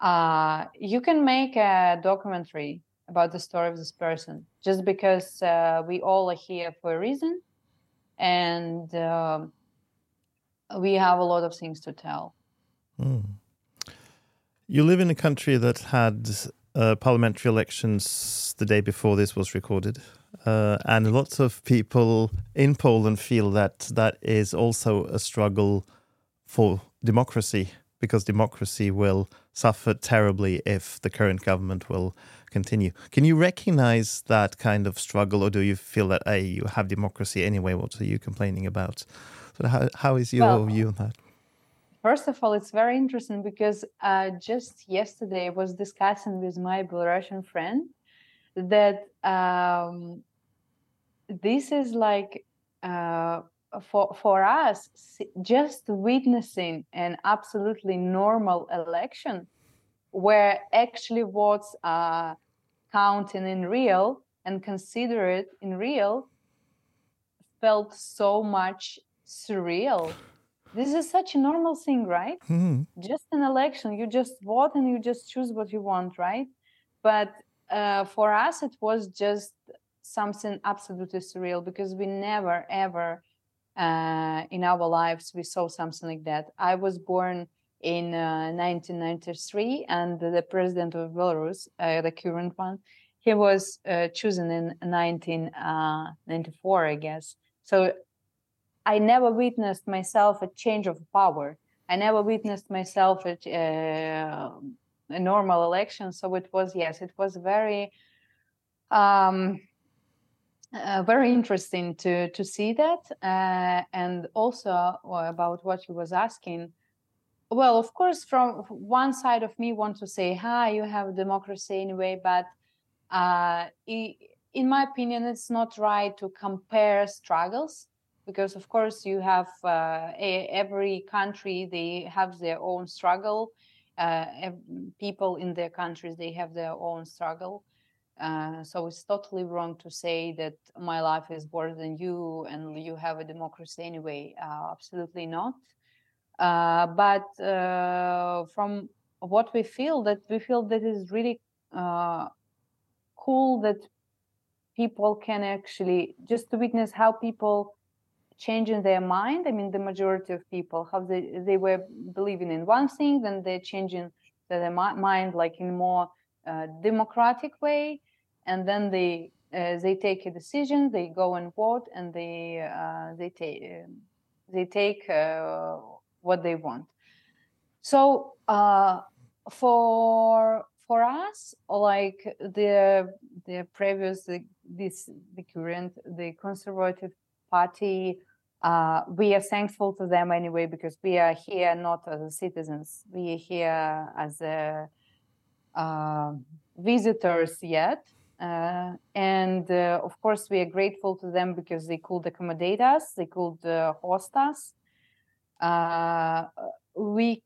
uh, you can make a documentary about the story of this person just because uh, we all are here for a reason and uh, we have a lot of things to tell. Mm. You live in a country that had uh, parliamentary elections the day before this was recorded. Uh, and lots of people in Poland feel that that is also a struggle for democracy because democracy will suffer terribly if the current government will continue. Can you recognize that kind of struggle, or do you feel that hey, you have democracy anyway? What are you complaining about? So how how is your well, view on that? First of all, it's very interesting because uh, just yesterday I was discussing with my Belarusian friend that um, this is like uh, for for us just witnessing an absolutely normal election where actually votes are counting in real and consider it in real felt so much surreal this is such a normal thing right mm-hmm. just an election you just vote and you just choose what you want right but uh, for us it was just something absolutely surreal because we never ever uh, in our lives we saw something like that. I was born in uh, 1993, and the president of Belarus, uh, the current one, he was uh, chosen in 1994, uh, I guess. So I never witnessed myself a change of power. I never witnessed myself a, uh, a normal election. So it was yes, it was very. Um, uh, very interesting to to see that, uh, and also about what you was asking. Well, of course, from one side of me, want to say, "Hi, you have democracy anyway," but uh, in my opinion, it's not right to compare struggles because, of course, you have uh, a, every country they have their own struggle. Uh, people in their countries they have their own struggle uh, so it's totally wrong to say that my life is worse than you and you have a democracy anyway. Uh, absolutely not. Uh, but uh, from what we feel, that we feel that is really uh, cool that people can actually just to witness how people change in their mind. I mean, the majority of people how they they were believing in one thing, then they're changing their mind like in more uh, democratic way and then they uh, they take a decision they go and vote and they uh, they take um, they take uh, what they want so uh, for for us like the the previous the, this the current the conservative party uh, we are thankful to them anyway because we are here not as citizens we are here as a, uh, visitors yet Uh, and uh, of course, we are grateful to them because they could accommodate us, they could uh, host us. Uh, we,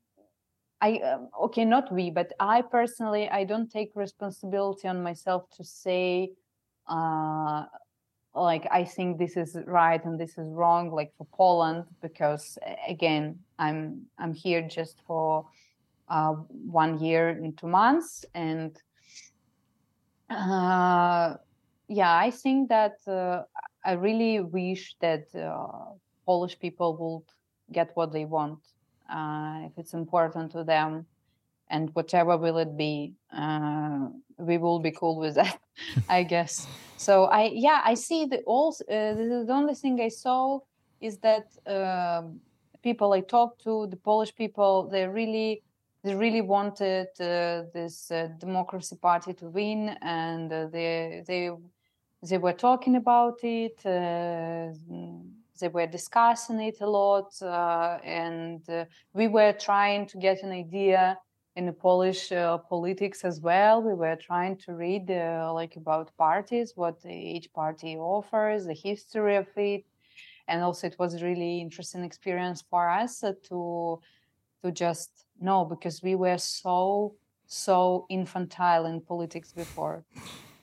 I, um, okay, not we, but I personally, I don't take responsibility on myself to say, uh, like, I think this is right and this is wrong, like for Poland, because again, I'm I'm here just for uh, one year and two months, and uh, yeah, I think that uh, I really wish that uh, Polish people would get what they want uh, if it's important to them, and whatever will it be, uh, we will be cool with that, I guess. So I yeah I see the also uh, the only thing I saw is that um, people I talked to, the Polish people, they really they really wanted uh, this uh, democracy party to win and uh, they they they were talking about it uh, they were discussing it a lot uh, and uh, we were trying to get an idea in the polish politics as well we were trying to read like about parties what each party offers the history of it and also it was really interesting experience for us to to just know because we were so so infantile in politics before.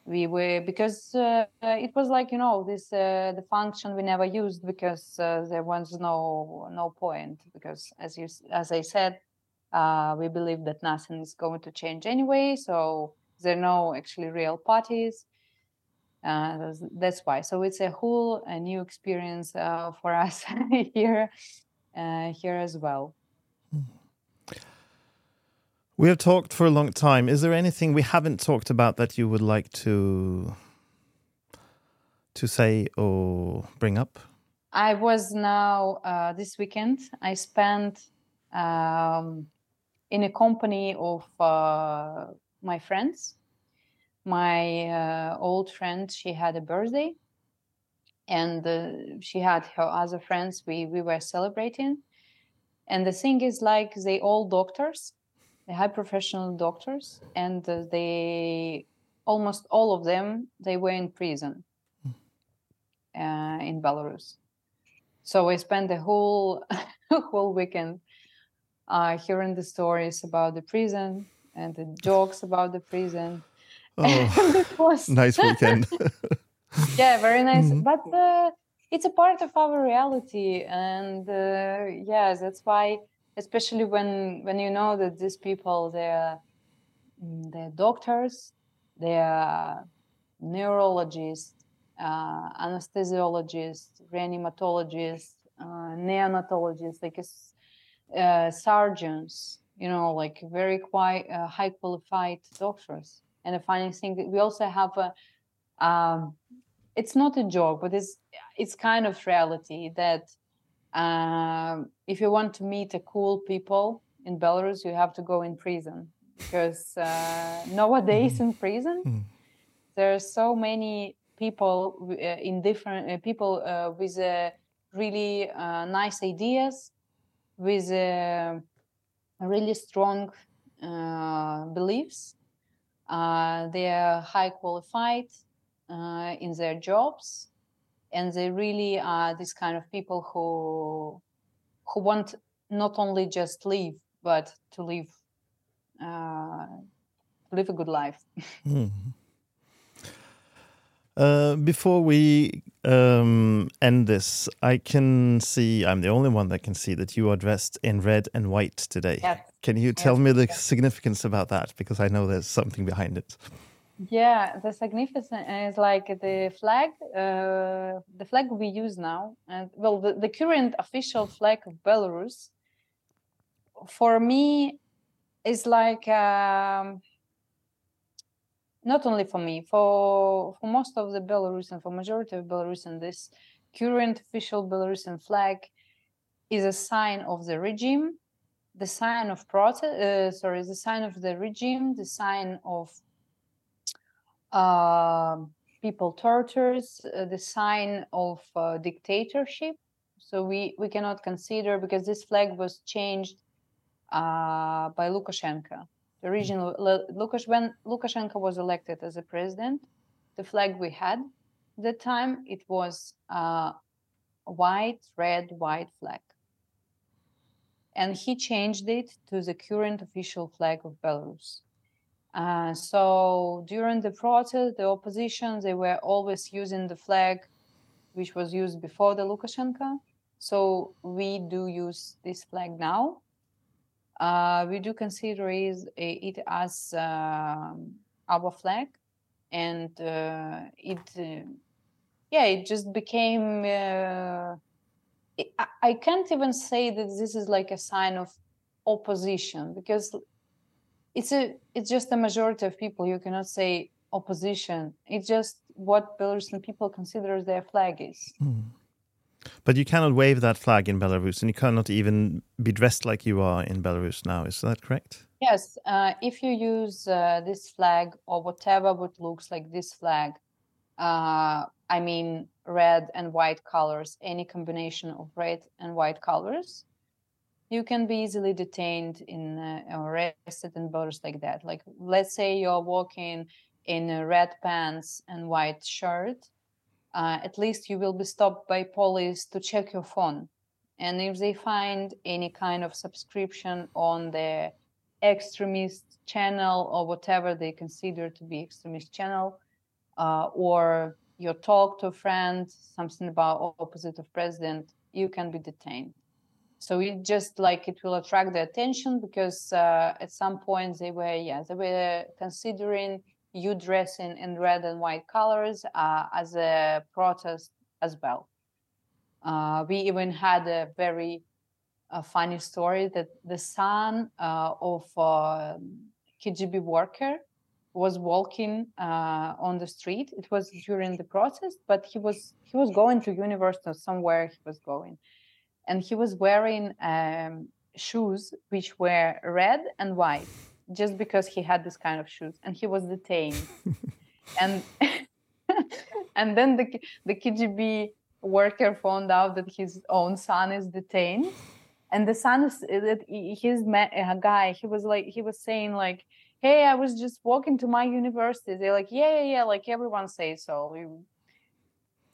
We were because uh, it was like you know this uh, the function we never used because uh, there was no no point because as you as I said uh, we believe that nothing is going to change anyway so there are no actually real parties. Uh, that's why. So it's a whole a new experience uh, for us here here as well. We have talked for a long time. Is there anything we haven't talked about that you would like to to say or bring up? I was now uh, this weekend. I spent um, in a company of uh, my friends. My uh, old friend, she had a birthday, and uh, she had her other friends. We we were celebrating, and the thing is, like they all doctors they high professional doctors, and uh, they almost all of them they were in prison hmm. uh, in Belarus. So I spent the whole whole weekend uh, hearing the stories about the prison and the jokes about the prison. Oh, was... nice weekend. yeah, very nice. Mm-hmm. But uh, it's a part of our reality, and uh, yeah, that's why especially when when you know that these people they're they're doctors they're neurologists uh, anesthesiologists reanimatologists uh, neonatologists like uh, surgeons you know like very quite uh, high qualified doctors. And the funny thing we also have a um, it's not a joke but it's it's kind of reality that um, if you want to meet a cool people in Belarus, you have to go in prison because uh, nowadays in prison mm. there are so many people uh, in different uh, people uh, with uh, really uh, nice ideas, with really strong beliefs. they are high qualified in their jobs and they really are this kind of people who who want not only just live but to live uh, live a good life mm. uh, before we um, end this i can see i'm the only one that can see that you are dressed in red and white today yes. can you tell yes. me the significance about that because i know there's something behind it yeah, the significance is like the flag, uh, the flag we use now, and well, the, the current official flag of Belarus. For me, is like um, not only for me, for for most of the Belarusian, for majority of Belarusian, this current official Belarusian flag is a sign of the regime, the sign of protest. Uh, sorry, the sign of the regime, the sign of people tortures, uh, the sign of uh, dictatorship. So we, we cannot consider because this flag was changed uh, by Lukashenko. The original Lukash, when Lukashenko was elected as a president, the flag we had at the time. It was uh, white, red, white flag. And he changed it to the current official flag of Belarus. Uh, so during the protest, the opposition, they were always using the flag which was used before the Lukashenko. So we do use this flag now. Uh, we do consider it as uh, our flag, and uh, it, uh, yeah, it just became. It, I can't even say that this is like a sign of opposition because it's a it's just a majority of people. You cannot say opposition. It's just what Belarusian people consider their flag is. Mm. But you cannot wave that flag in Belarus, and you cannot even be dressed like you are in Belarus now. Is that correct? Yes. Uh, if you use uh, this flag or whatever what looks like this flag, uh, I mean red and white colors, any combination of red and white colors, you can be easily detained in uh, arrested in borders like that. Like let's say you're walking in red pants and white shirt uh, at least you will be stopped by police to check your phone. And if they find any kind of subscription on the extremist channel or whatever they consider to be extremist channel, uh, or you talk to a friend something about opposite of president, you can be detained. So it just like it will attract the attention because uh, at some point they were yeah they were considering you dressing in red and white colors uh, as a protest as well. Uh, we even had a very uh, funny story that the son uh, of a KGB worker was walking uh, on the street. It was during the protest, but he was he was going to university somewhere he was going, and he was wearing um, shoes which were red and white just because he had this kind of shoes and he was detained. And and then the the KGB worker found out that his own son is detained and the son is that his a guy he was like he was saying like hey i was just walking to my university. They're like yeah yeah yeah like everyone says so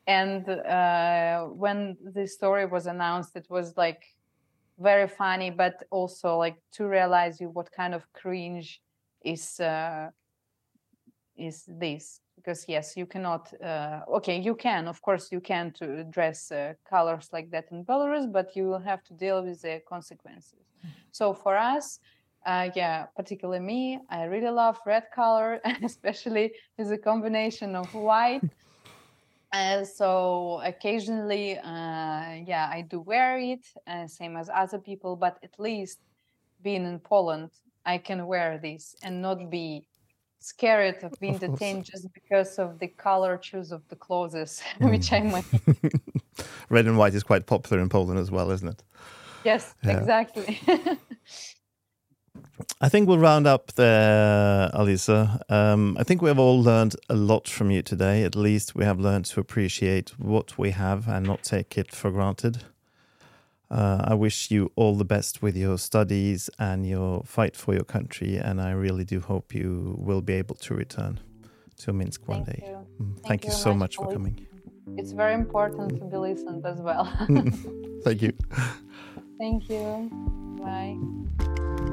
and uh, when the story was announced it was like very funny, but also like to realize you what kind of cringe is uh, is this because yes you cannot uh, okay you can of course you can to dress uh, colors like that in belarus but you will have to deal with the consequences mm-hmm. so for us uh, yeah particularly me i really love red color especially with a combination of white uh, so occasionally, uh, yeah, I do wear it, uh, same as other people. But at least being in Poland, I can wear this and not be scared of being detained just because of the color choose of the clothes, mm. which I might. Red and white is quite popular in Poland as well, isn't it? Yes, yeah. exactly. I think we'll round up there, Alisa. Um, I think we have all learned a lot from you today. At least we have learned to appreciate what we have and not take it for granted. Uh, I wish you all the best with your studies and your fight for your country, and I really do hope you will be able to return to Minsk one Thank day. You. Mm, thank, Thank, you so much for coming. It's very important to be listened as well. Thank you. Thank you. Bye.